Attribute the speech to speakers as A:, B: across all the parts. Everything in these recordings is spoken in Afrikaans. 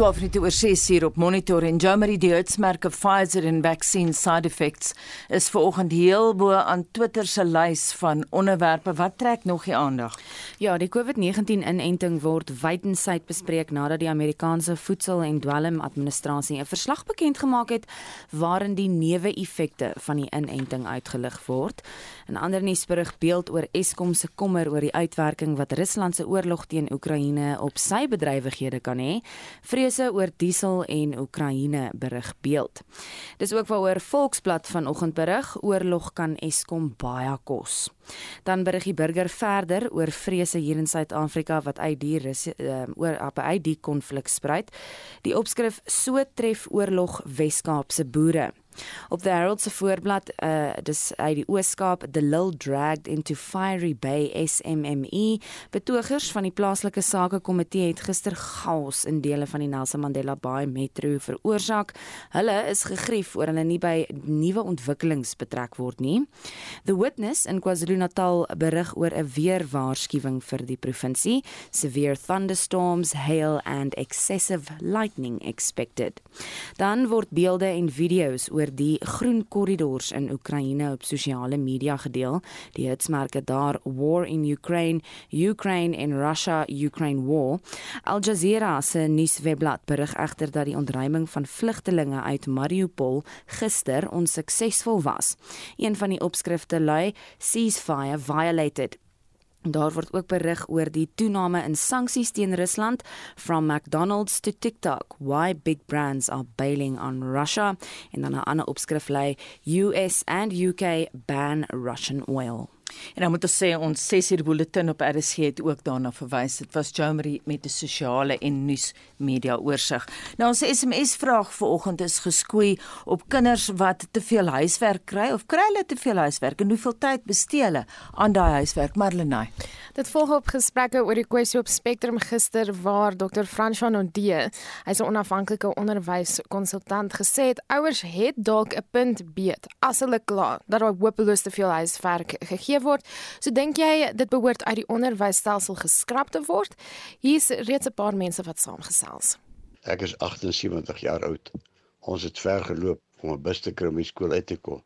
A: 12 minute oor 6 uur op monitor en Germany die hitsmerke Pfizer en vaccine side effects is vanoggend heel bo aan Twitter se lys van onderwerpe wat trek nog die aandag.
B: Ja, die COVID-19 inenting word wydensyd bespreek nadat die Amerikaanse Voedsel- en Dwelm-administrasie 'n verslag bekend gemaak het waarin die neeweffekte van die inenting uitgelig word. 'n Ander nuusberig beeld oor Eskom se kommer oor die uitwerking wat Rusland se oorlog teen Oekraïne op sy bedrywighede kan hê. Vrese oor diesel en Oekraïne berig beeld. Dis ook waaroor Volksblad vanoggend berig, oorlog kan Eskom baie kos. Dan berig die burger verder oor vrese hier in Suid-Afrika wat uit die uh, oor uit die konflik spruit. Die opskrif so tref oorlog Wes-Kaap se boere. Op the Herald se voorblad, uh dis uit die Ooskaap, the Lil dragged into Fiery Bay SMME. Betogers van die plaaslike sake komitee het gister chaos in dele van die Nelson Mandela Bay Metro veroorsaak. Hulle is gegrief oor hulle nie by nuwe ontwikkelings betrek word nie. The Witness in KwaZulu-Natal berig oor 'n weerwaarskuwing vir die provinsie. Severe thunderstorms, hail and excessive lightning expected. Dan word beelde en video's oor die groen korridors in Oekraïne op sosiale media gedeel. Die hitsmerke daar War in Ukraine, Ukraine en Russia Ukraine War. Al Jazeera se nuuswebblad berig egter dat die ontruiming van vlugtelinge uit Mariupol gister onsuksesvol was. Een van die opskrifte lui ceasefire violated Daar word ook berig oor die toename in sanksies teen Rusland from McDonald's to TikTok why big brands are bailing on Russia en dan 'n ander opskrif lê US and UK ban Russian oil.
A: En dan moet ons sê ons 6 uur bulletin op RSG het ook daarna verwys. Dit was Jomery met 'n sosiale en nuus media oorsig. Nou ons SMS vraag vanoggend is geskoei op kinders wat te veel huiswerk kry of kry hulle te veel huiswerk en hoeveel tyd bestee hulle aan daai huiswerk? Marlenae.
C: Dit volg op gesprekke oor die kwessie op Spectrum gister waar Dr. François Nodee, hy's 'n onafhanklike onderwyskonsultant gesê het ouers het dalk 'n punt beet as hulle kla dat daar hopeloos te veel huiswerk gegee word. So dink jy dit behoort uit die onderwysstelsel geskraap te word? Hier's reeds 'n paar mense wat saamgesels.
D: Ek is 78 jaar oud. Ons het ver geloop om 'n bus te kry om die skool uit te kom.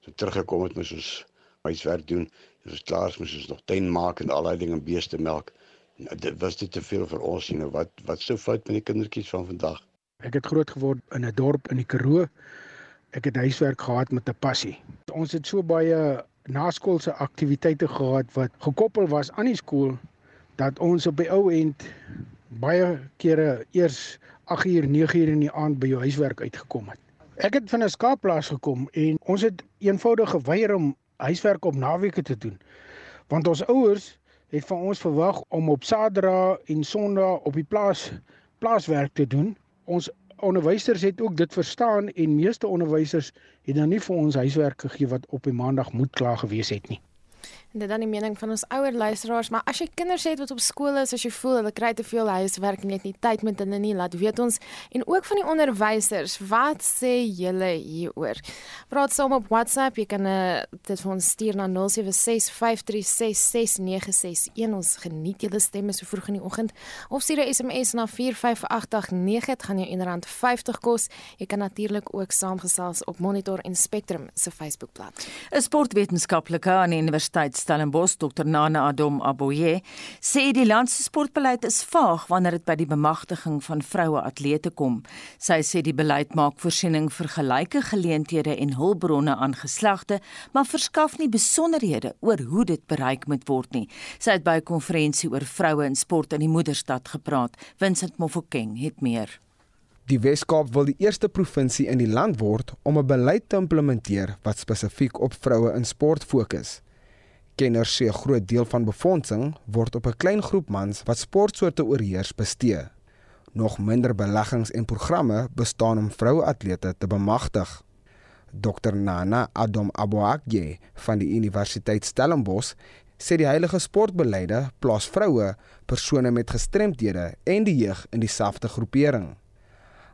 D: So teruggekom het ons ons huiswerk doen. Ons is klaar, ons moet nog tuin maak en al daai dinge beeste melk. Nou, dit was dit te veel vir ons, you know, wat wat sou fout met die kindertjies van vandag?
E: Ek het groot geword in 'n dorp in die Karoo. Ek het huiswerk gehad met 'n passie. Ons het so baie naskoolse aktiwiteite gehad wat gekoppel was aan die skool dat ons op die ou end baie kere eers 8 uur 9 uur in die aand by jou huiswerk uitgekom het. Ek het van 'n skaapplaas gekom en ons het eenvoudig geweier om huiswerk op naweke te doen. Want ons ouers het van ons verwag om op Saterdag en Sondag op die plaas plaaswerk te doen. Ons onderwysers het ook dit verstaan en meeste onderwysers het dan nie vir ons huiswerk gegee wat op die maandag moet klaar gewees het nie.
C: Dit dan die mening van ons ouer luisteraars, maar as jy kinders het wat op skool is, as jy voel hulle kry te veel huiswerk en jy het nie tyd met hulle nie, laat weet ons en ook van die onderwysers, wat sê julle hieroor? Praat saam op WhatsApp, jy kan uh, dit vir ons stuur na 0765366961. Ons geniet julle stemme so vroeg in die oggend of stuur 'n SMS na 45889, dit gaan jou R1.50 kos. Jy kan natuurlik ook saamgesels op Monitor en Spectrum se Facebookblad.
A: 'n Sportwetenskaplike aan die Universiteit Stellenbosch, Dr Nana Adom Aboye, sê die land se sportbeleid is vaag wanneer dit by die bemagtiging van vroue atlete kom. Sy sê die beleid maak voorsiening vir gelyke geleenthede en hulpbronne aan geslagte, maar verskaf nie besonderhede oor hoe dit bereik moet word nie. Sy het by 'n konferensie oor vroue in sport in die moederstad gepraat. Vincent Mofokeng het meer.
F: Die Wes-Kaap wil die eerste provinsie in die land word om 'n beleid te implementeer wat spesifiek op vroue in sport fokus. Kenners sê 'n groot deel van befondsing word op 'n klein groep mans wat sportsoorte oorheers bestee. Nog minder beleggings en programme bestaan om vroueatlete te bemagtig. Dr Nana Adom Aboakye van die Universiteit Stellenbosch sê die heilige sportbeleide plaas vroue, persone met gestremthede en die jeug in dieselfde groepering.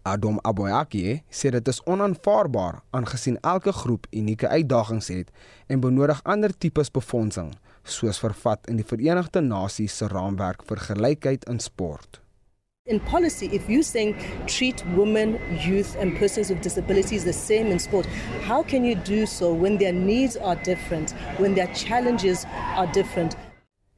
F: Adom Aboyaki sê dit is onaanvaarbaar aangesien elke groep unieke uitdagings het en benodig ander tipes befondsing soos vervat in die Verenigde Nasies se raamwerk vir gelykheid in sport.
G: In policy, if you're saying treat women, youth, and persons with disabilities the same in sport, how can you do so when their needs are different, when their challenges are different?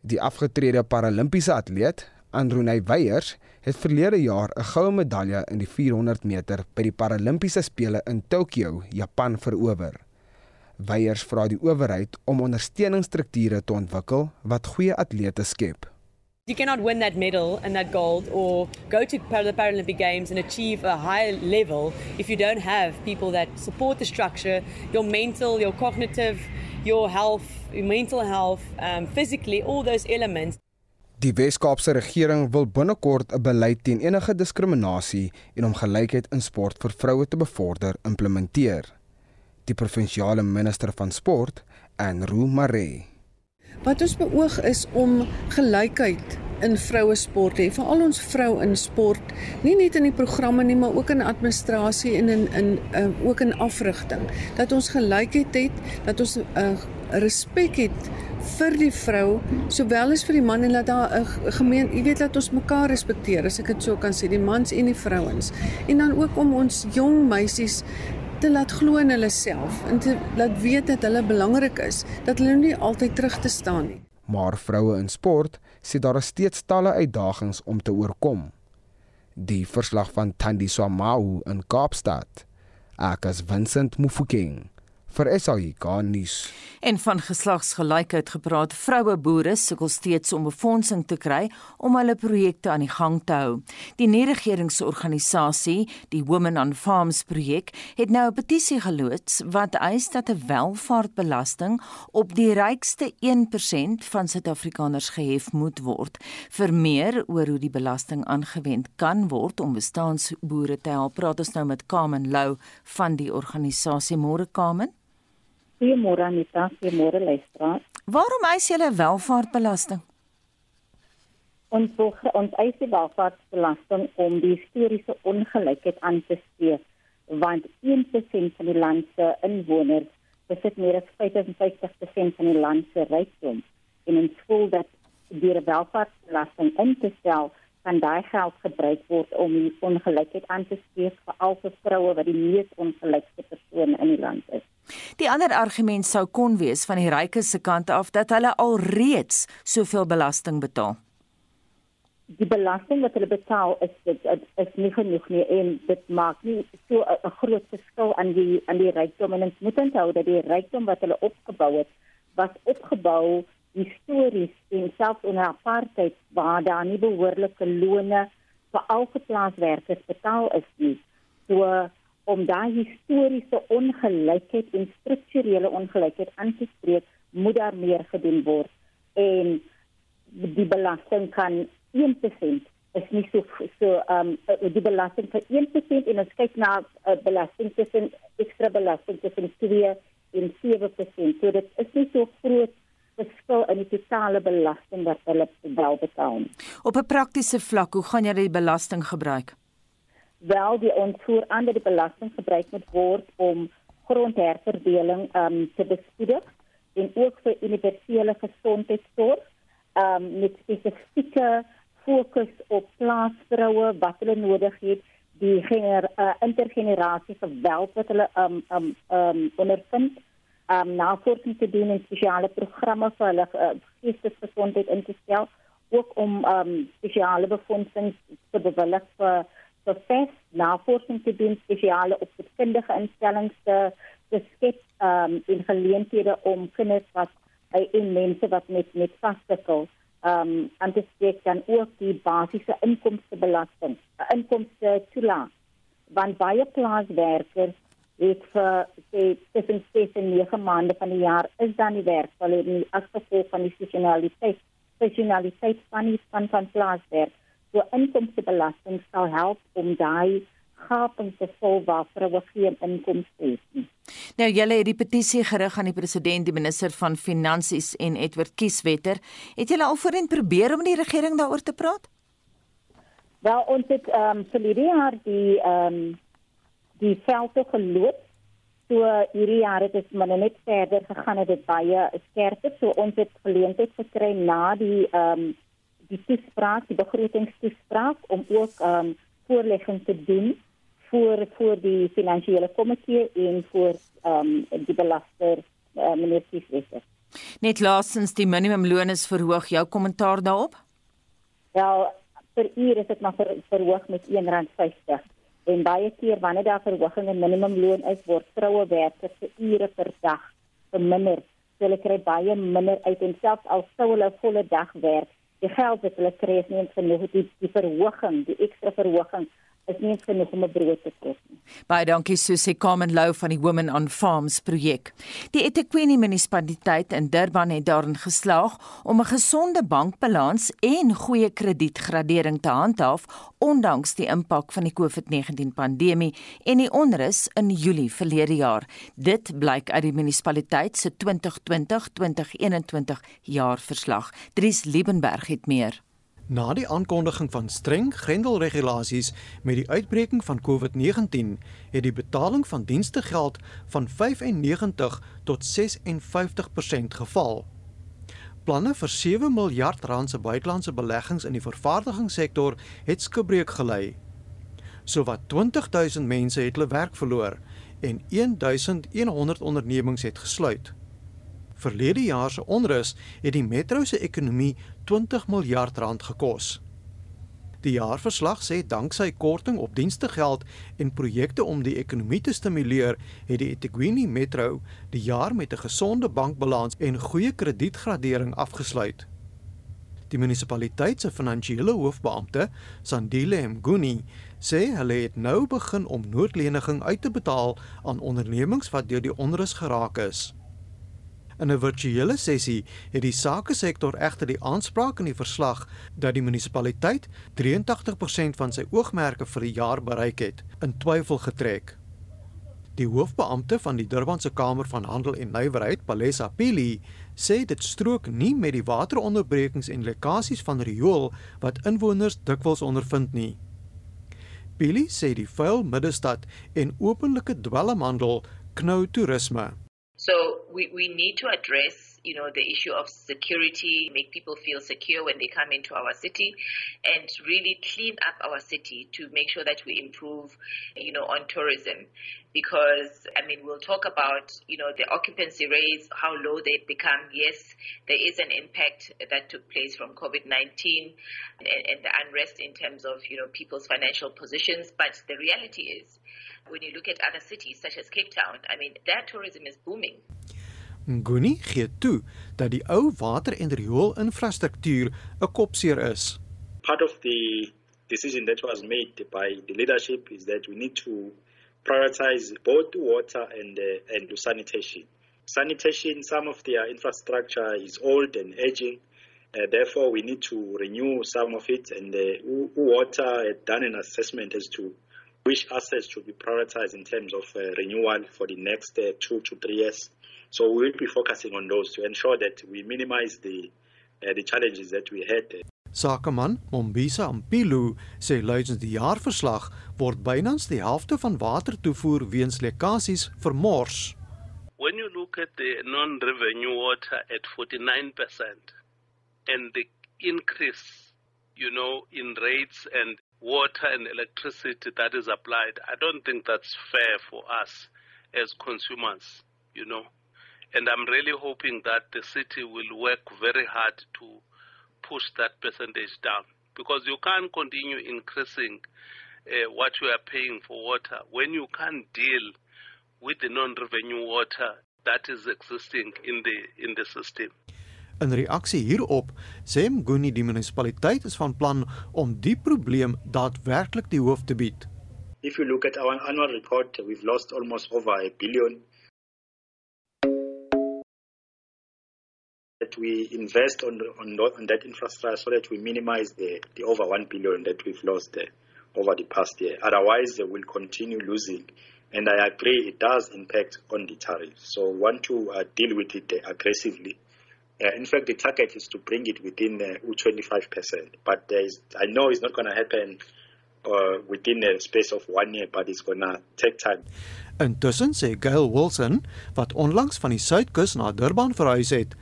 F: Die afgetrede Paralimpiese atleet, Andronay Weyers, het verlede jaar 'n goue medalje in die 400 meter by die Paralimpiese spele in Tokio, Japan verower. Weyers vra die owerheid om ondersteuningsstrukture te ontwikkel wat goeie atlete skep.
H: You cannot win that medal and that gold or go to the Paralympic Games and achieve a high level if you don't have people that support the structure, your mental, your cognitive, your health, your mental health, um, physically, all those elements.
F: Die Wes-Kaapse regering wil binnekort 'n beleid teen enige diskriminasie en om gelykheid in sport vir vroue te bevorder implementeer. Die provinsiale minister van sport, Andrew Maree
I: Wat ons beoog is om gelykheid in vroue sport hê, veral ons vrou in sport, nie net in die programme nie, maar ook in administrasie en in in uh, ook in afrigting. Dat ons gelykheid het, dat ons 'n uh, respek het vir die vrou sowel as vir die man en dat daar 'n gemeen, jy weet dat ons mekaar respekteer, as ek dit so kan sê, die mans en die vrouens. En dan ook om ons jong meisies te laat glo in hulle self en te laat weet dat hulle belangrik is, dat hulle nie altyd terug te staan nie.
F: Maar vroue in sport sê daar is steeds talle uitdagings om te oorkom. Die verslag van Thandi Swamau in Kaapstad. Ek as Vincent Mufokeng vir SAK nuus.
A: En van geslagsgelykheid gepraat, vroue boere sukkel steeds om befondsing te kry om hulle projekte aan die gang te hou. Die nie-regeringsorganisasie, die Women on Farms projek, het nou 'n petisie geloods wat eis dat 'n welvaartbelasting op die rykste 1% van Suid-Afrikaners gehef moet word. Vir meer oor hoe die belasting aangewend kan word om bestaansboere te help, praat ons nou met Kamen Lou van die organisasie Môre Kamen.
J: Goeiemôre Anita, goeiemôre luisteraars.
A: Waarom eis julle welvaartbelasting?
J: Ons volg ons eis die welvaartbelasting om die historiese ongelykheid aan te spreek, want 1% van die land se inwoners besit meer as 55% van die land se rykdom. En ons voel dat die welvaartbelasting in te stel kan daai geld gebruik word om die ongelykheid aan te spreek vir al die vroue wat die mees ongelykste persone in die land is.
A: Die ander argument sou kon wees van die rykes se kant af dat hulle alreeds soveel belasting betaal.
J: Die belasting wat hulle betaal is dit is nie genoeg nie en dit maak nie so 'n groot verskil aan die aan die rykdom en ons moet onthou dat die rykdom wat hulle opgebou het was opgebou histories en selfs onder apartheid waar daar nie behoorlike lone vir al geplaaswerkers betaal is nie. So om daai historiese ongelykheid en strukturele ongelykheid aan te spreek, moet daar meer gedoen word. En die belasting kan 1% is nie so so ehm um, die belasting vir 1% en ons kyk na uh, belasting tussen ekstra belasting tussen 2 en 7%. So dit is nie so groot verskil in die totale belasting wat hulle betaal.
A: Op 'n praktiese vlak, hoe gaan jy die belasting gebruik?
J: wel die ontvoer aan die belasting gebruik moet word om grondherverdeling um, te bespoedig en ook vir universele gesondheidsorg um, met spesifieke fokus op plaasvroue wat hulle nodig het die gener, uh, intergenerasie geweld wat hulle um, um, um, ondervind um, navorsing te doen en spesiale programme vir hulle uh, geestesgesondheid in te stel ook om um, spesiale befondsing te bewillig vir proses navorsing te doen spesiale opvoedkundige instellings te, te skep um, in geleenthede om kinders wat uh, en mense wat met met vastikkel um aan te spreek dan ook die basiese inkomstebelasting inkomste toelaat. Want baie plaaswerkers het vir sê tussen 6 en 9 maande van die jaar is dan die werk hulle nie as gevolg van die seasonaliteit seasonaliteit van die van van plaaswerk So inkomstebelasting sal help om daai gaping te vul waar vroue geen inkomste het nie.
A: Nou julle het die petisie gerig aan die president, die minister van finansies en Edward Kieswetter. Het julle al voorheen probeer om die regering daaroor te praat?
J: Wel, ons het ehm um, vir hierdie jaar die ehm um, die velde geloop. So hierdie jaar het dit maar net verder gegaan het dit baie skerper. So ons het geleentheid gekry na die ehm um, die toespraak, die begrotingstoespraak om ook ehm um, voorlegging te doen voor voor die finansiële komitee en voor ehm um, die belaster uh, meneer Kieswetter.
A: Net laasens die minimumloon is verhoog. Jou kommentaar daarop?
J: Wel, vir uur is dit maar ver, verhoog met R1.50 en baie keer wanneer daar verhoging in minimumloon is, word vroue werkers se ure per dag verminder. So hulle kry baie minder uit en selfs al sou hulle volle dag werk, die geld wat hulle kry is nie genoeg die, die verhoging, die ekstra verhoging is nie genoeg om 'n brood te koop nie.
A: Baie dankie Susie Carmen Lou van die Women on Farms projek. Die eThekwini munisipaliteit in Durban het daarin geslaag om 'n gesonde bankbalans en goeie kredietgradering te handhaaf ondanks die impak van die COVID-19 pandemie en die onrus in Julie verlede jaar. Dit blyk uit die munisipaliteit se 2020-2021 jaarverslag. Dries Liebenberg het meer.
K: Na die aankondiging van streng grendelregulasies met die uitbreking van COVID-19, het die betaling van dienste geld van 95 tot 56% geval. Planne vir 7 miljard rand se buitelandse beleggings in die vervaardigingssektor het skibreek gelei. Sowat 20000 mense het hulle werk verloor en 1100 ondernemings het gesluit. Verlede jaar se onrus het die metro se ekonomie 20 miljard rand gekos. Die jaarverslag sê danksy korting op dienstegeld en projekte om die ekonomie te stimuleer, het die eThekwini Metro die jaar met 'n gesonde bankbalans en goeie kredietgradering afgesluit. Die munisipaliteit se finansiële hoofbeampte, Sandile Mguni, sê hulle het nou begin om noodleniging uit te betaal aan ondernemings wat deur die onrus geraak is. In 'n virtuele sessie het die sakesektor egter die aanspraak in die verslag dat die munisipaliteit 83% van sy oogmerke vir die jaar bereik het, in twyfel getrek. Die hoofbeampte van die Durbanse Kamer van Handel en Nywerheid, Palesa Pili, sê dit strook nie met die wateronderbrekings en lekkasies van riool wat inwoners dikwels ondervind nie. Pili sê die vuil middestad en openlike dwelmhandel knou toerisme.
L: So we, we need to address, you know, the issue of security, make people feel secure when they come into our city, and really clean up our city to make sure that we improve, you know, on tourism. Because I mean, we'll talk about, you know, the occupancy rates, how low they've become. Yes, there is an impact that took place from COVID-19 and, and the unrest in terms of, you know, people's financial positions. But the reality is when you look at other cities such as Cape Town, I mean, their tourism is booming.
K: Nguni gee toe dat die ou water- en riool-infrastruktuur 'n kopseer is.
M: Part of the decision that was made by the leadership is that we need to prioritize both water and uh, and sanitation. Sanitation, some of their infrastructure is old and aging. Uh, therefore, we need to renew some of it. And uh, water had done an assessment as to which assets should be prioritized in terms of uh, renewal for the next uh, two to three years. So we will be focusing on those to ensure that we minimize the uh, the challenges that we had.
K: Sakeman Mombisa Mpilu sê luidens die jaarverslag word bynans die helfte van watertoevoer weens lekkasies vermors.
N: When you look at the non-revenue water at 49% and the increase you know in rates and water and electricity that is applied, I don't think that's fair for us as consumers, you know. And I'm really hoping that the city will work very hard to push that percentage down because you can't continue increasing uh, what you are paying for water when you can't deal with the non-revenue water that is existing in the in the system.
K: In reaksie hierop sê Mguni die munisipaliteit is van plan om die probleem daadwerklik die hoof te bied.
M: If you look at our annual report, we've lost almost over a billion. We invest on on, on that infrastructure so that we minimize the, the over 1 billion that we've lost there over the past year. Otherwise, we'll continue losing. And I agree it does impact on the tariffs. So we want to uh, deal with it uh, aggressively. Uh, in fact, the target is to bring it within uh, 25%. But is, I know it's not going to happen uh, within a space of one year, but it's going to take time.
K: Intussen sê Gail Wilson, wat onlangs van die Suidkus na Durban verhuis het,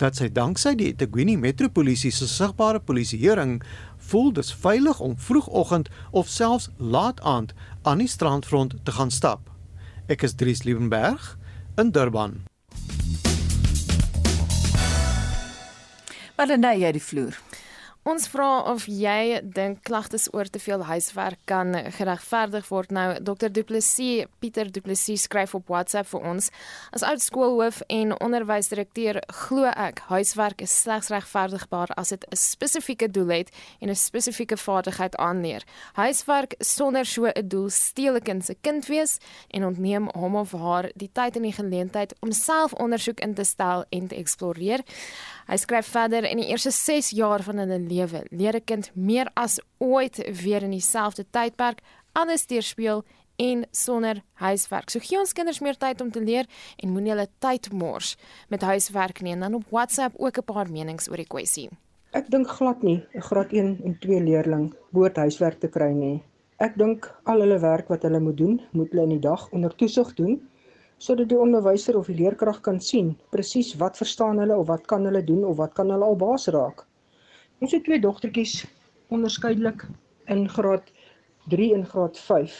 K: dat sy danksy die eThekwini Metropolisie se sigbare polisieering voel dis veilig om vroegoggend of selfs laat aand aan die strandfront te gaan stap. Ek is Dries Liebenberg in Durban.
A: Maar dan jy die vloer.
C: Ons vra of jy dink klagtes oor te veel huiswerk kan geregverdig word. Nou Dr Du Plessis, Pieter Du Plessis skryf op WhatsApp vir ons: As oud skoolhoof en onderwysdirekteur glo ek huiswerk is slegs regverdigbaar as dit 'n spesifieke doel het en 'n spesifieke vaardigheid aanleer. Huiswerk sonder so 'n doel steel 'n kind se kind wees en ontneem hom of haar die tyd en die geleentheid om self ondersoek in te stel en te eksploreer. Hy skryf verder in die eerste 6 jaar van hulle lewe leer 'n kind meer as ooit weer in dieselfde tydperk alles deurspeel en sonder huiswerk. So gee ons kinders meer tyd om te leer en moenie hulle tyd mors met huiswerk nie. En dan op WhatsApp ook 'n paar menings oor die kwessie.
O: Ek dink glad nie 'n graad 1 en 2 leerling behoort huiswerk te kry nie. Ek dink al hulle werk wat hulle moet doen, moet hulle in die dag onder toesig doen sodat die onderwyser of die leerkrag kan sien presies wat verstaan hulle of wat kan hulle doen of wat kan hulle al baas raak. Ons het twee dogtertjies onderskeidelik in graad 3 en graad 5.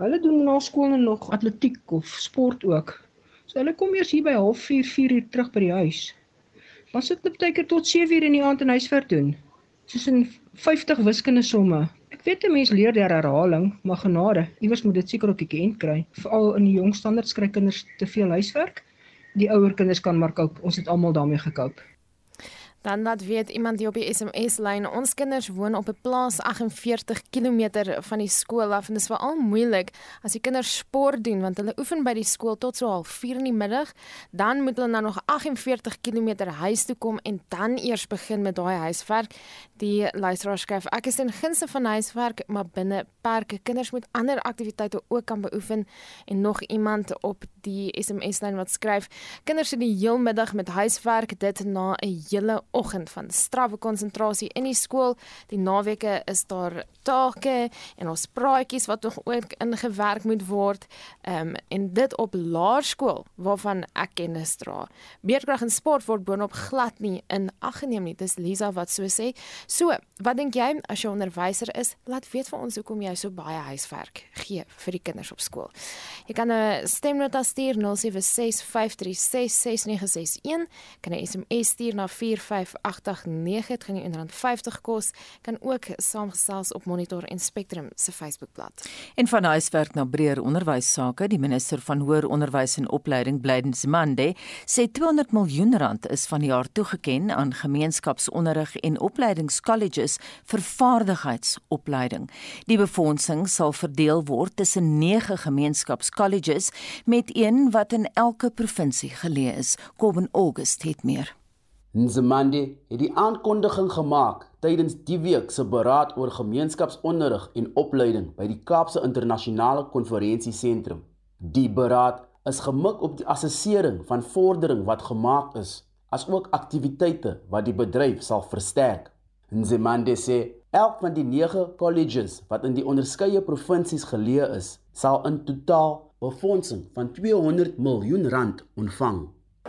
O: Hulle doen na skool nog atletiek of sport ook. So hulle kom eers hier by 04:30 4 uur terug by die huis. Dan sit hulle baie keer tot 7 uur in die aand in huiswerk doen. Soos in 50 wiskunde somme Ek weet 'n mens leer deur herhaling, maar genade, iewers moet dit seker op die kent kry. Veral in die jong standaard skryf kinders te veel huiswerk. Die ouer kinders kan maar koop. Ons het almal daarmee gekoop.
C: Dan laat weet iemand hier op die SMS-lyn, ons kinders woon op 'n plaas 48 km van die skool af en dit is veral moeilik as die kinders sport doen want hulle oefen by die skool tot so half 4 in die middag, dan moet hulle nou nog 48 km huis toe kom en dan eers begin met daai huiswerk. Die luisteraar skryf: "Ek is in gunste van huiswerk, maar binne perke. Kinders moet ander aktiwiteite ook kan beoefen." En nog iemand op die SMS-lyn wat skryf: "Kinders sit die heel middag met huiswerk, dit na 'n hele oggend van strawwe konsentrasie in die skool. Die naweke is daar take en ons praatjies wat nog ook ingewerk moet word. Ehm um, en dit op laerskool waarvan ek kennis dra. Beerdkrag en sport word boonop glad nie in ag geneem nie. Dis Lisa wat so sê. So, wat dink jy as jy onderwyser is? Laat weet vir ons hoekom jy so baie huiswerk gee vir die kinders op skool. Jy kan 'n stemnota stuur 0765366961. Kan 'n SMS stuur na 45889. Dit gaan jou R1.50 kos. Kan ook saamgesels op Monitor en Spectrum se Facebookblad.
A: En van huiswerk na breër onderwys sake, die minister van hoër onderwys en opleiding, Blyden Zimande, sê 200 miljoen rand is van die jaar toegeken aan gemeenskapsonderrig en opleidingskolleges vir vaardigheidsopleiding. Die befondsing sal verdeel word tussen 9 gemeenskapskolleges met een wat in elke provinsie geleë is. Kom in August het meer.
P: Nzimande het die aankondiging gemaak tydens die week se beraad oor gemeenskapsonderrig en opleiding by die Kaapse Internasionale Konferensiesentrum. Die beraad is gemik op die assessering van vordering wat gemaak is, asook aktiwiteite wat die bedryf sal versterk. Nzimande sê elk van die 9 colleges wat in die onderskeie provinsies geleë is, sal in totaal befondsing van 200 miljoen rand ontvang.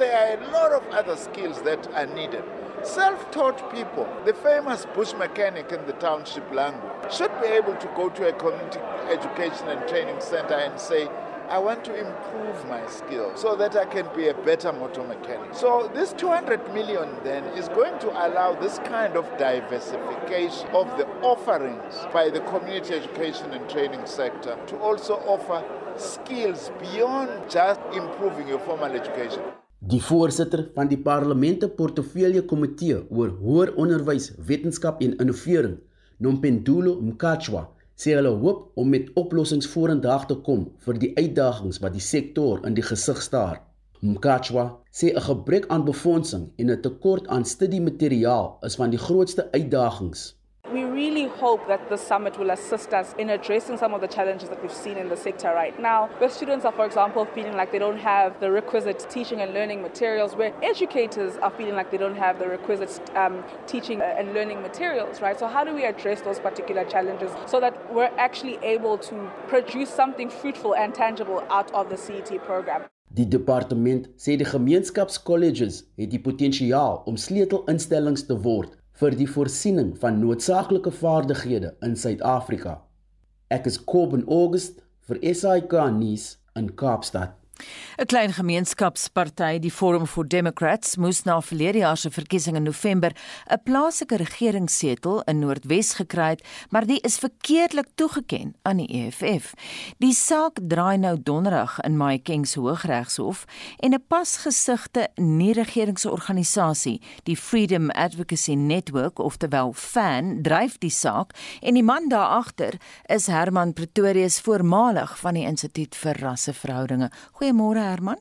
Q: There are a lot of other skills that are needed. Self taught people, the famous bush mechanic in the township language, should be able to go to a community education and training center and say, I want to improve my skills so that I can be a better motor mechanic. So, this 200 million then is going to allow this kind of diversification of the offerings by the community education and training sector to also offer skills beyond just improving your formal education.
P: Die voorsitter van die Parlement se Portefeulje Komitee oor Hoër Onderwys, Wetenskap en Innovering, Nompendulo Mkachwa, sê hulle hoop om met oplossings vorendag te kom vir die uitdagings wat die sektor in die gesig staar. Mkachwa sê 'n gebrek aan befondsing en 'n tekort aan studiemateriaal is van die grootste uitdagings
R: We really hope that the summit will assist us in addressing some of the challenges that we've seen in the sector right now, where students are, for example, feeling like they don't have the requisite teaching and learning materials, where educators are feeling like they don't have the requisite um, teaching and learning materials, right? So, how do we address those particular challenges so that we're actually able to produce something fruitful and tangible out of the CET program?
P: Die departement sê die gemeenskapskolleges het die potensiaal om sleutelinstellings te word vir die voorsiening van noodsaaklike vaardighede in Suid-Afrika. Ek is Coben August vir SAK nuus in Kaapstad.
A: 'n Klein gemeenskapsparty, die Forum for Democrats, moes na verlede jaar se verkiesing in November 'n plaaslike regeringssetel in Noordwes gekry het, maar dit is verkeerdelik toegeken aan die EFF. Die saak draai nou donderdag in Mahikeng se Hooggeregshof en 'n pasgesigte nie-regeringsorganisasie, die Freedom Advocacy Network, oftewel FAN, dryf die saak en die man daar agter is Herman Pretorius, voormalig van die Instituut vir Rasseverhoudinge. Goeie Goeiemôre Herman.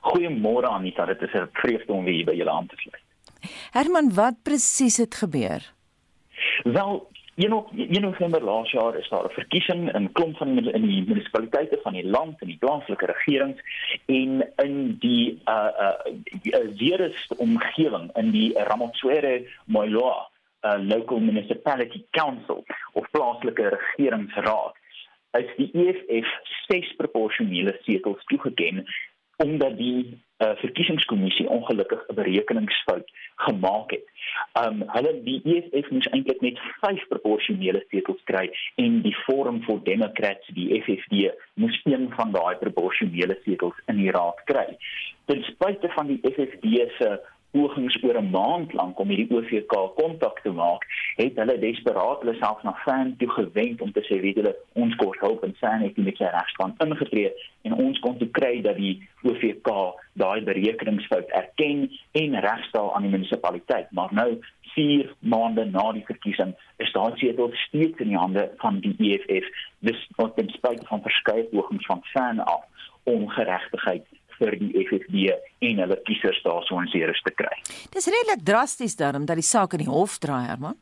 S: Goeiemôre Anita, dit is 'n vreugde om weer by julle aan te sluit.
A: Herman, wat presies het gebeur?
S: Wel, jy know, jy know November laas jaar is daar 'n verkiesing in klomp van die, in die munisipaliteite van die land en die plaaslike regerings en in die uh uh Zeres omgewing in die Ramotswere Moiloa uh, local municipality council of plaaslike regeringsraad is die EFF ses proporsionele setels toegeken omdat die uh, verkiesingskommissie ongelukkig 'n berekeningsfout gemaak het. Um hulle die EFF moes eintlik net 5 proporsionele setels kry en die Forum for Democrats die FFD moes een van daai proporsionele setels in die raad kry. Ten spyte van die FFD se pogings oor 'n maand lank om hierdie OVK kontak te maak, het hulle desperaat hulle self na fan toe gewend om te sê weet julle ons kort hulp en fan het met sy regspan ingetree en ons kon toe kry dat die OVK daai berekeningsfout erken en regstel aan die munisipaliteit. Maar nou 4 maande na die verkiesing is daai setel steeds in die hande van die EFF. Dis wat ten spyte van verskeie pogings van fan af om geregtigheid vir die FFD en hulle kiesers daarso in seeres te kry.
A: Dis redelik drasties daarom dat die saak in die hof draai, Herman.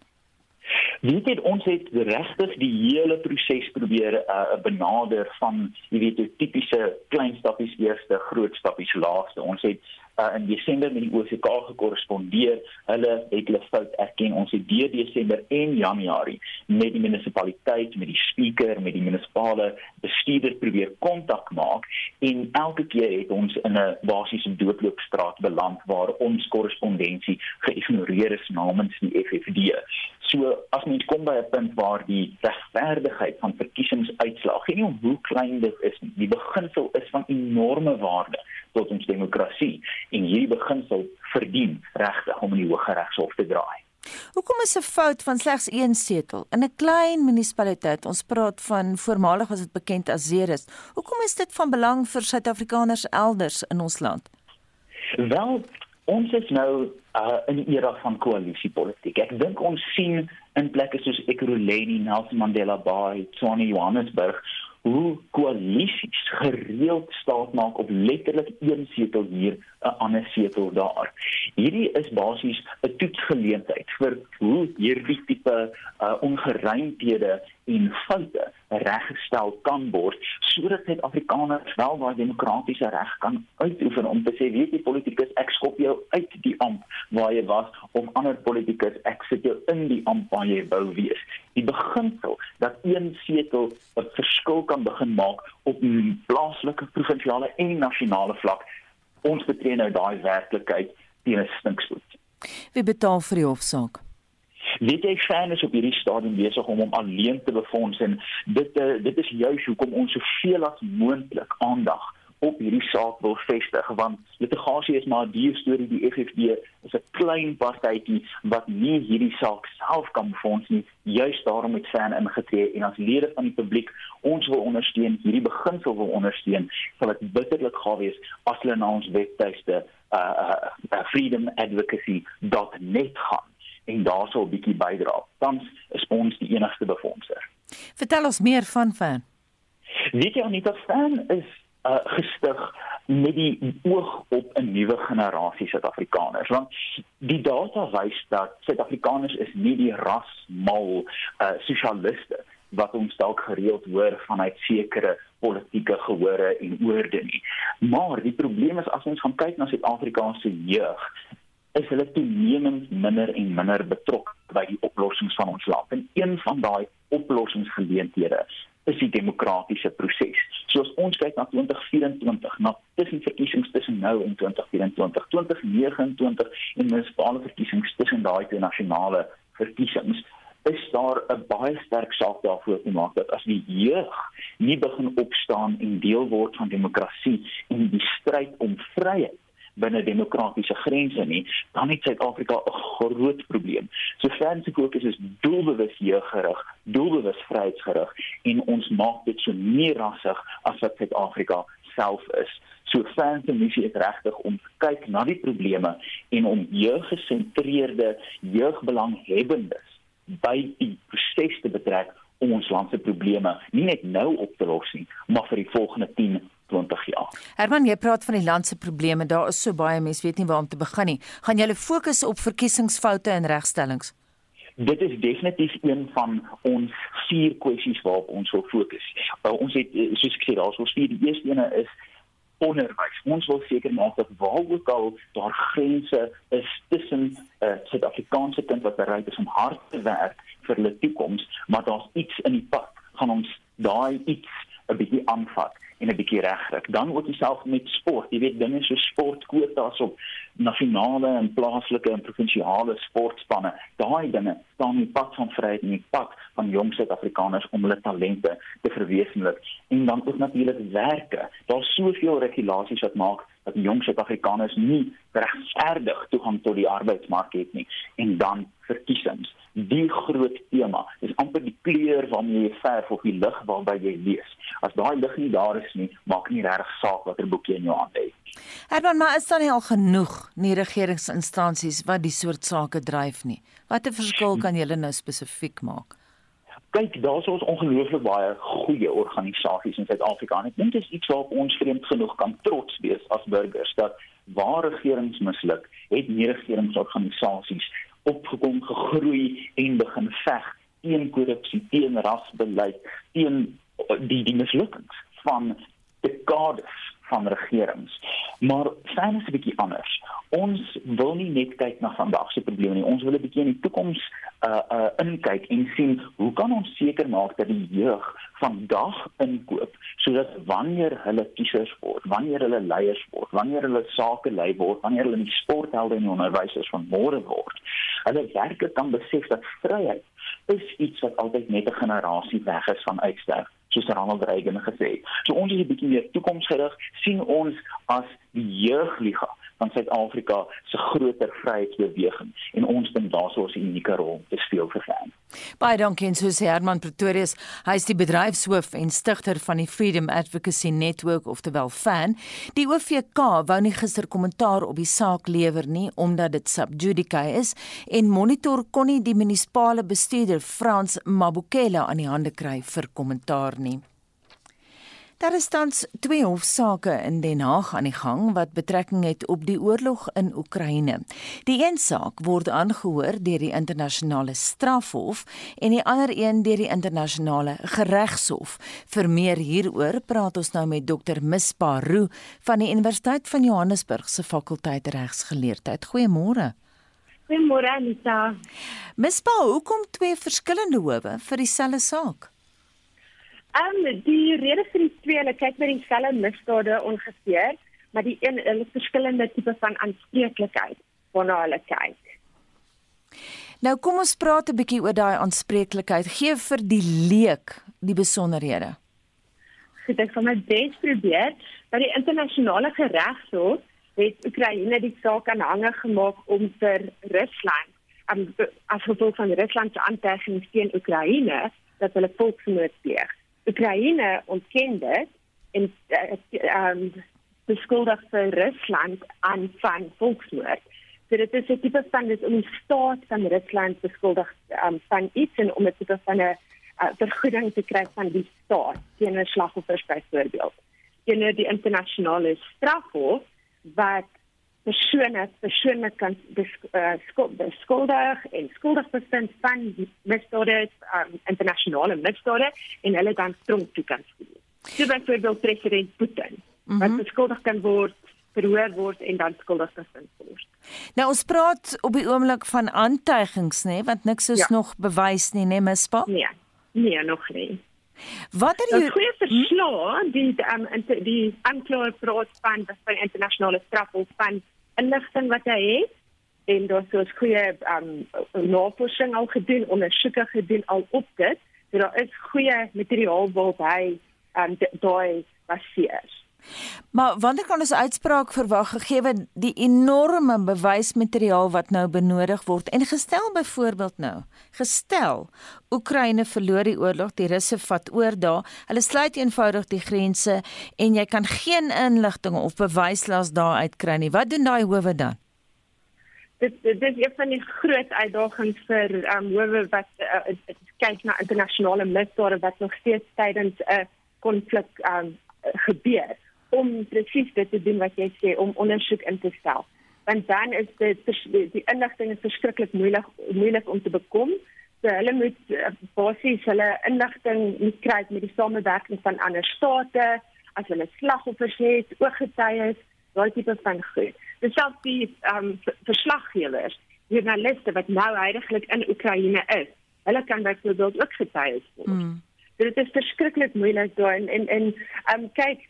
S: Weet jy ons het regtig die hele proses probeer uh, benader van jy weet die tipiese klein stappies eerste, groot stappies laaste. Ons het uh, in Desember met die OVK gekorrespondeer. Hulle het hulle fout erken. Ons het deur Desember en Januarie met die munisipaliteit, met die spreker, met die munisipale bestuurder probeer kontak maak en elke keer het ons in 'n basiese doodloopstraat beland waar ons korrespondensie geïgnoreer is namens die FFD. So as mens kom by 'n punt waar die regverdigheid van verkiesingsuitslae, geen om hoe klein dit is, die beginsel is van enorme waarde tot ons demokrasie en hierdie beginsel verdien regtig om in die Hooggeregshof te draai.
A: Hoekom is 'n fout van slegs een setel in 'n klein munisipaliteit? Ons praat van voormalig was dit bekend as Zeres. Hoekom is dit van belang vir Suid-Afrikaners elders in ons land?
S: Wel, ons is nou uh, in 'n era van koalisiepolitiek. Ek dink ons sien in plekke soos Ekurhuleni, Nelson Mandela Bay, Tshwane, Johannesburg hoe koalisies gereeld staat maak op letterlik een setel hier, 'n ander setel daar. Hierdie is basies 'n toetsgeleentheid vir hoe hierdie tipe uh, ongeruimthede en foute reggestel kan word sodat Suid-Afrikaners wel daai demokratiese reg kan uitoefen om te sê weet jy politikus ek skop jou uit die amp waar jy was of ander politikus ek sit jou in die amp waar jy wou wees die beginsel dat een setel 'n verskil kan begin maak op plaaslike provinsiale en nasionale vlak ons betree nou daai werklikheid teen 'n stinkspoed
A: wie betaal vir die hofsaak?
S: Weet jy fan is op hierdie stadium besig om hom alleen te befonds en dit uh, dit is juis hoekom ons soveel as moontlik aandag op hierdie saak wil vestig want litigasie is maar die storie die FFB is 'n klein partytjie wat nie hierdie saak self kan befonds nie juist daarom het fan ingetree en as lede van die publiek ons wil ondersteun hierdie beginsel wil ondersteun sal dit bitterlik gaaf wees as hulle na ons webtuiste uh, uh, uh, freedomadvocacy.net gaan en daarso 'n bietjie bydra. Tans is ons die enigste befondser.
A: Vertel ons meer van Fan.
S: Weet jy Anita Fan is uh, gestig met die oog op 'n nuwe generasie Suid-Afrikaners want die data wys dat Suid-Afrikaners is nie die rasmal uh, sosialiste wat ons dalk gereeld hoor vanuit sekere politieke gehore en oorde nie. Maar die probleem is as ons gaan kyk na Suid-Afrikaanse jeug, is hulle toenemend minder en minder betrokke by die oplossings van ons land. En een van daai oplossingsgeleenthede is die demokratiese proses. So as ons kyk na 2024, na tussen verkiesings tussen nou en 2024, 2029 en munisipale verkiesings tussen daai twee nasionale verkiesings, is daar 'n baie sterk saak daarvoor te maak dat as die jeug nie begin opstaan en deel word van demokrasie en die stryd om vryheid binne demokratiese grense nie, dan het Suid-Afrika 'n groot probleem. So Franse fokus is doelbewus jeuggerig, doelbewus vryheidsgerig en ons maak dit so meer rassig as wat Suid-Afrika self is. So Franse missie is regtig om kyk na die probleme en om jeuggesentreerde jeugbelanghebendes by die proses te betrek om ons land se probleme nie net nou op te los nie, maar vir die volgende 10 20 jaar.
A: Herman, jy praat van die land se probleme. Daar is so baie mense weet nie waar om te begin nie. Gaan julle fokus op verkiesingsfoute en regstellings?
S: Dit is definitief een van ons vier kwessies waarop ons wil fokus. Uh, ons het eh, soos ek sê, daar is vier. Die eerste ene is onderwys. Ons wil seker maak dat waar ook al daar grense is tussen 'n uh, eh, Suid-Afrikaanse kind wat bereid is om hard te werk vir hulle toekoms, maar daar's iets in die pad gaan ons daai iets 'n bietjie aanvat en 'n bietjie regkry. Dan ook dieselfde met sport. Jy weet dinge so sportkwotas op nasionale en plaaslike en provinsiale sportspanne. Daai dinge staan in pad van vryheid en in pad van jong Suid-Afrikaners om hulle talente te verwesenlik. En dan ook natuurlik werke. Daar's soveel regulasies wat maak dat jong Suid-Afrikaners nie regverdig toegang tot die arbeidsmark het nie. En dan verkiesings die groot tema. Dis amper die kleur waarmee jy verf of die lig waarby jy lees. As daai lig nie daar is nie, maak nie regtig saak watter boek jy in jou hand het.
A: Herman, maar is daar nie al genoeg nie regeringsinstansies wat die soort sake dryf nie? Watter verskil kan julle nou spesifiek maak?
S: Kyk, daar's ons ongelooflik baie goeie organisasies in Suid-Afrika. Ek dink dit is iets waarop ons vreemd genoeg kan trots wees as burgers dat waar regerings misluk, het nie regeringsorganisasies opgekom, gegroei en begin veg teen korrupsie, teen rasbeleid, teen die die mislukkings van dekades van regerings. Maar sien is 'n bietjie anders. Ons wil nie net kyk na vandag se probleme nie. Ons wil 'n bietjie in die toekoms uh uh inkyk en sien hoe kan ons seker maak dat die jeug vandag inkoop sodat wanneer hulle kiesers word, wanneer hulle leiers word, wanneer hulle sake lei word, wanneer hulle die sporthelde en onderwysers van môre word, hulle werklik kan besef dat vryheid is iets wat altyd net 'n generasie weg is van uitsterf soos Ronald Reagan gesê het. So ons is 'n bietjie meer toekomsgerig, sien ons as die jeugliga van Suid-Afrika se groter vryheidsbeweging en ons dink daarsoos 'n unieke rol te speel fan.
A: Baie dankie en soos Herman Pretorius, hy is die bedryfshoof en stigter van die Freedom Advocacy Network of terwyl fan. Die OVK wou nie gister kommentaar op die saak lewer nie omdat dit sub judice is en monitor kon nie die munisipale bestuurder Frans Mabukela aan die hande kry vir kommentaar nie. Daar is tans twee hofsaake in Den Haag aan die gang wat betrekking het op die oorlog in Oekraïne. Die een saak word aangehoor deur die internasionale strafhof en die ander een deur die internasionale geregshof. Vir meer hieroor praat ons nou met Dr. Mispa Roo van die Universiteit van Johannesburg se fakulteit regsgeleerdheid. Goeiemôre.
T: Goeiemôre Anita.
A: Mispa, hoekom twee verskillende howe vir dieselfde saak?
T: Ehm um, die rede vir die twee, hulle kyk by dieselfde misdade ongeveer, maar die een hulle verskillende tipe van aanspreeklikheid waarna hulle kyk.
A: Nou kom ons praat 'n bietjie oor daai aanspreeklikheid. Gee vir die leek die besonderhede.
T: Goed, ek gaan my bes probeer. Dat die internasionale geregshof het Oekraïne die saak aanhange gemaak om vir Rusland, um, as gevolg van Rusland se aantuigings teen Oekraïne, dat hulle volksmoord pleeg. Oekraïne ontken dit en ehm um, beskuldig vir Rusland aan van volksmoord. So dit is 'n tipe van dis om die staat van Rusland beskuldig um, van iets en om 'n tipe van 'n uh, vergoeding te kry van die staat teen slagoffers byvoorbeeld. Teenoor die internasionale strafhof wat persone persoonlik kan beskuldig uh, en skuldig bevind van misdade, um, internasionale misdade en hulle dan tronk toe kan stuur. So byvoorbeeld president Putin mm -hmm. wat beskuldig kan word verhoor word en dan skuldig bevind word.
A: Nou ons praat op die oomblik van aantuigings nê, want niks is ja. nog bewys nie, nê, Mispa?
T: Nee. Nee, nog nie.
A: Wat het
T: jy goeie verslag die um, die aanklaer praat van die internasionale strafhof van inligting wat hy het en daar sou goeie um, navorsing al gedoen, ondersoeke gedoen al op dit. So daar is goeie materiaal waarop hy um, daai baseer.
A: Maar wanneer kan ons uitspraak verwag gegee die enorme bewysmateriaal wat nou benodig word? En gestel byvoorbeeld nou gestel Oekraïne verloor die oorlog die Russe vat oor daar hulle sluit eenvoudig die grense en jy kan geen inligting of bewyslas daar uitkry nie. Wat doen daai howe dan?
T: Dit dit is een van die groot uitdagings vir um, howe wat uh, kyk na internasionale misdade wat nog steeds tydens 'n uh, konflik um, gebeur om presies dit te doen wat jy sê om ondersoek in te stel. Want dan is dit die, inligting is verskriklik moeilik moeilik om te bekom. So hulle moet uh, basies hulle inligting moet kry met die samewerking van ander state, as hulle slagoffers het, ooggetuies, daai tipe van goed. Dis selfs die ehm um, verslaggewers, joernaliste wat nou heidaglik in Oekraïne is. Hulle kan byvoorbeeld ook getuies word. Mm dit is verskriklik moeilik daar en en en um, kyk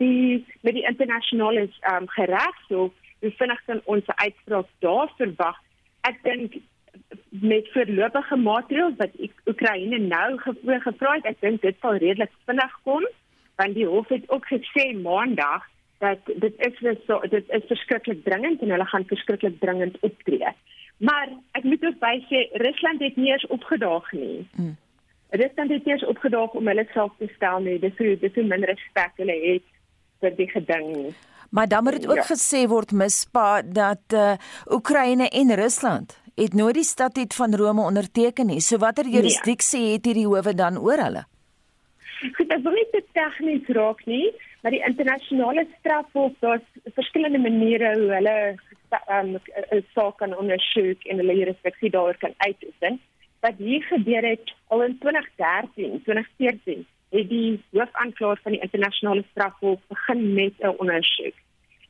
T: die met die internasionale um, geregshof hoe vinnig kan ons uitspraak daar verwag ek dink met voorlopige maatreëls wat Oekraïne nou gevra het ek dink dit sal redelik vinnig kom want die hof het ook gesê maandag dat dit is so dit is verskriklik dringend en hulle gaan verskriklik dringend optree. Maar ek moet ook by sê Rusland het nie eens opgedaag nie. Hmm. Kan dit eers opgedaag om hulle self te stel nie. Dis hoe dis hoe min respek hulle het vir die geding.
A: Maar dan moet dit ook ja. gesê word mispa dat uh, Oekraïne en Rusland het nooit die statuut van Rome onderteken nie. So watter jurisdiksie nee. het hierdie howe dan oor hulle?
T: Goed, dit word nie te tegnies raak nie, maar die internasionale strafhof, daar's verskillende maniere hoe hulle 'n um, saak kan ondersoek en hulle jurisdiksie daaroor kan uitoefen wat hier gebeur het al in 2013, 2014, het die hoofaanklaer van die internasionale strafhof begin met 'n ondersoek.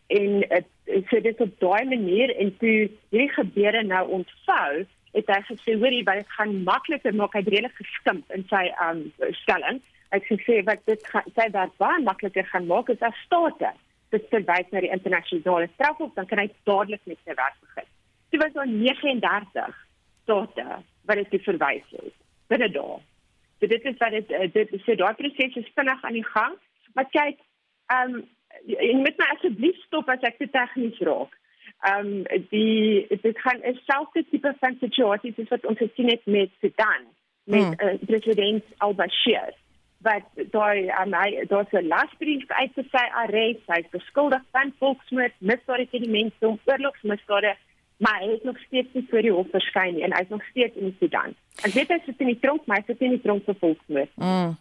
T: En dit so dit op daai manier en toe hierdie gebeure nou ontvou, het hy gesê hoor jy baie gaan makliker maak hy redelik geskimp in sy um stelling. Hy het gesê wat dit gaan sy daar baie makliker gaan maak as as state dit verwys na die internasionale strafhof dan kan hy dadelik met sy werk begin. Dit was al 39 state wat dit verwys het. Binne daar. So dit is wat dit eh, dit so daai proses is vinnig aan die gang. Maar kyk, ehm um, en met my asseblief stop as ek te tegnies raak. Ehm um, die dit gaan 'n selfde tipe van situasie soos wat ons gesien het met Sudan met hmm. uh, president al-Bashir wat daai aan um, my daar's 'n lasbrief uit te sy arrest, hy is beskuldig van volksmoord, misdade teen die mensdom, oorlogsmisdade maar hy het nog steeds nie voor die hof verskyn nie en hy is nog steeds in Sudan. En dit is sit in die tronk, maar hy sit in die tronk vir volksmoord.
A: Mm.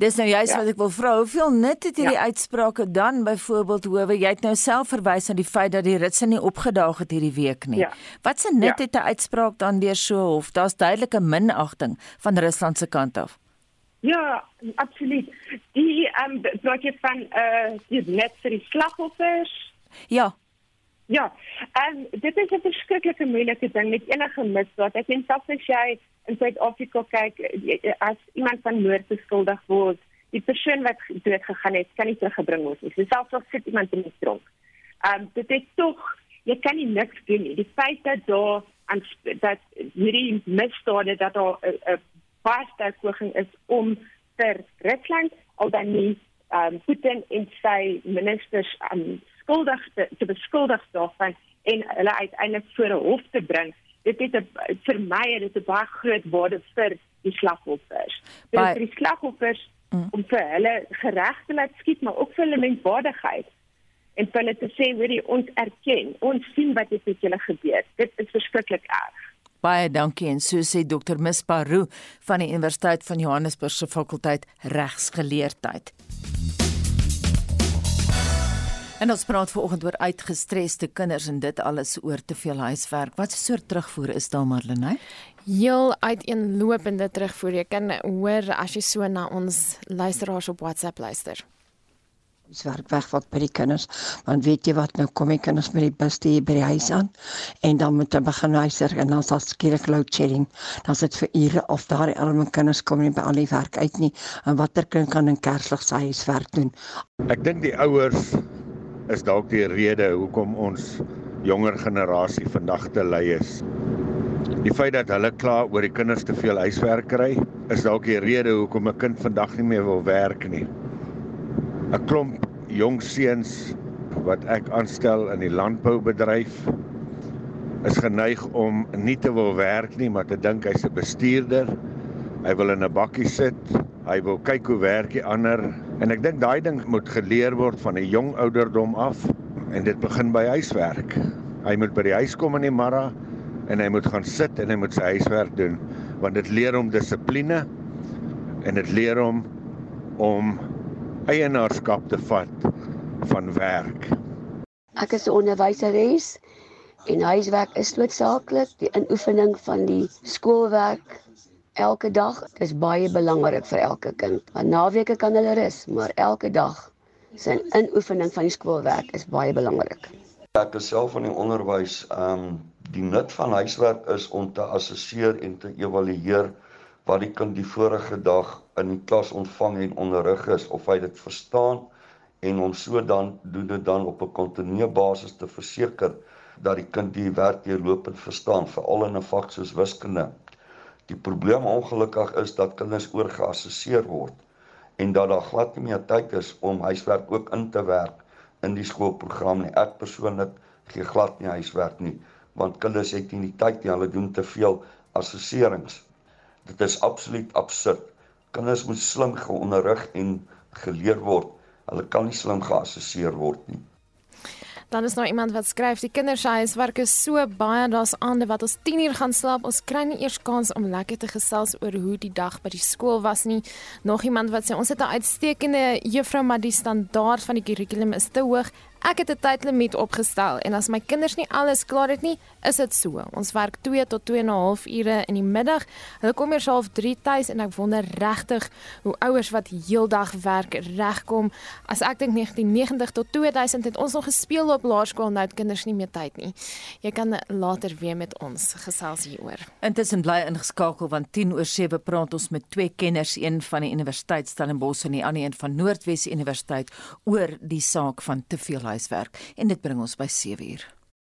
A: Dis nou juist ja. wat ek wil vra, hoeveel nut het hierdie ja. uitsprake dan byvoorbeeld hoewe jy het nou self verwys na die feit dat die ritse nie opgedaag het hierdie week nie. Ja. Wat se nut ja. het 'n uitspraak dan deur so hof? Daar's duidelike minagting van Rusland se kant af.
T: Ja, absoluut. Die ehm um, projek van eh uh, die net vir die slagoffers.
A: Ja.
T: Ja, en dit is 'n verskriklike moeilike ding met enige misdaad. Ek dink selfs as jy in Suid-Afrika kyk, as iemand van moord beskuldig word, die persoon wat dood gegaan het, kan nie teruggebring word nie. Selfs al sit iemand in die tronk. Ehm um, dit is tog jy kan nie niks doen nie. Die feit dat daar aan dat hierdie misdade dat daar 'n baie sterk poging is om vir Rusland al dan nie ehm um, Putin en sy ministers aan um, skuldig te, te beskuldig daarvan en hulle uiteindelik voor 'n hof te bring. Dit het 'n vir my dit 'n baie groot waarde vir die slagoffers. Vir die slagoffers mm. om vir hulle gereg te laat skiet, maar ook vir hulle menswaardigheid. En vir hulle te sê hoe die ons erken, ons sien wat het met julle gebeur. Dit is verskriklik erg.
A: Baie dankie en so sê Dr. Misparu van die Universiteit van Johannesburg se fakulteit regsgeleerdheid. En ons praat vanoggend oor uitgestresde kinders en dit alles oor te veel huiswerk. Wat 'n soort terugvoer is daar Marlene?
C: Heel uiteenlopende terugvoer. Jy kan hoor as jy so na ons luisteraars op WhatsApp luister.
U: Dis werk weg wat by die kinders. Want weet jy wat, nou kom die kinders met die bus hier by die huis aan en dan moet hulle begin huiser en dan sal skielik load shedding. Dan sit vir ure of daai arme kinders kom nie by al die werk uit nie. En watter kind kan in Kerslig sy huiswerk doen?
V: Ek dink die ouers is dalk die rede hoekom ons jonger generasie vandag te lei is. Die feit dat hulle kla oor die kinders te veel huiswerk kry, is dalk die rede hoekom 'n kind vandag nie meer wil werk nie. 'n klomp jong seuns wat ek aanstel in die landboubedryf is geneig om nie te wil werk nie, maar te dink hy's 'n bestuurder. Hy wil in 'n bakkie sit. Hy wil kyk hoe werk die ander en ek dink daai ding moet geleer word van 'n jong ouderdom af en dit begin by huiswerk. Hy moet by die huis kom in die môre en hy moet gaan sit en hy moet sy huiswerk doen want dit leer hom dissipline en dit leer hom om eienaarskap te vat van werk.
W: Ek is 'n onderwyseres en huiswerk is noodsaaklik. Die inoefening van die skoolwerk elke dag is baie belangrik vir elke kind. Want naweke kan hulle rus, maar elke dag se inoefening van die skoolwerk is baie belangrik.
X: Ek is self van die onderwys. Ehm um, die nut van huiswerk is om te assesseer en te evalueer wat die kind die vorige dag in die klas ontvang en onderrig is of hy dit verstaan en om so dan doen dit dan op 'n kontinuerlike basis te verseker dat die kind die werk deurlopend verstaan veral in 'n vak soos wiskunde. Die probleem ongelukkig is dat kinders oorgeassesseer word en dat daar glad nie meer tyd is om huiswerk ook in te werk in die skoolprogram nie. Ek persoonlik gee glad nie huiswerk nie want kinders het nie die tyd nie. Hulle doen te veel assesserings. Dit is absoluut absurd. Kinders moet slim geonderrig en geleer word. Hulle kan nie slim geassesseer word nie.
C: Dan is nou iemand wat skryf die kinders se huiswerk is so baie daar's aande wat ons 10 uur gaan slaap. Ons kry nie eers kans om lekker te gesels oor hoe die dag by die skool was nie. Nog iemand wat sê ons het 'n uitstekende juffrou maar die standaard van die kurrikulum is te hoog Ek het 'n tydlimiet opgestel en as my kinders nie alles klaar het nie, is dit so. Ons werk 2 tot 2 en 'n half ure in die middag. Hulle kom eers half 3 tuis en ek wonder regtig hoe ouers wat heeldag werk regkom. As ek dink 1990 tot 2000 het ons nog gespeel op laerskool, nou het kinders nie meer tyd nie. Jy kan later weer met ons gesels hieroor.
A: Intussen bly ingeskakel want 10 oor 7 praat ons met twee kenners, een van die Universiteit Stellenbosch en die ander een van Noordwes Universiteit oor die saak van te veel huiswerk en dit bring ons by 7 uur.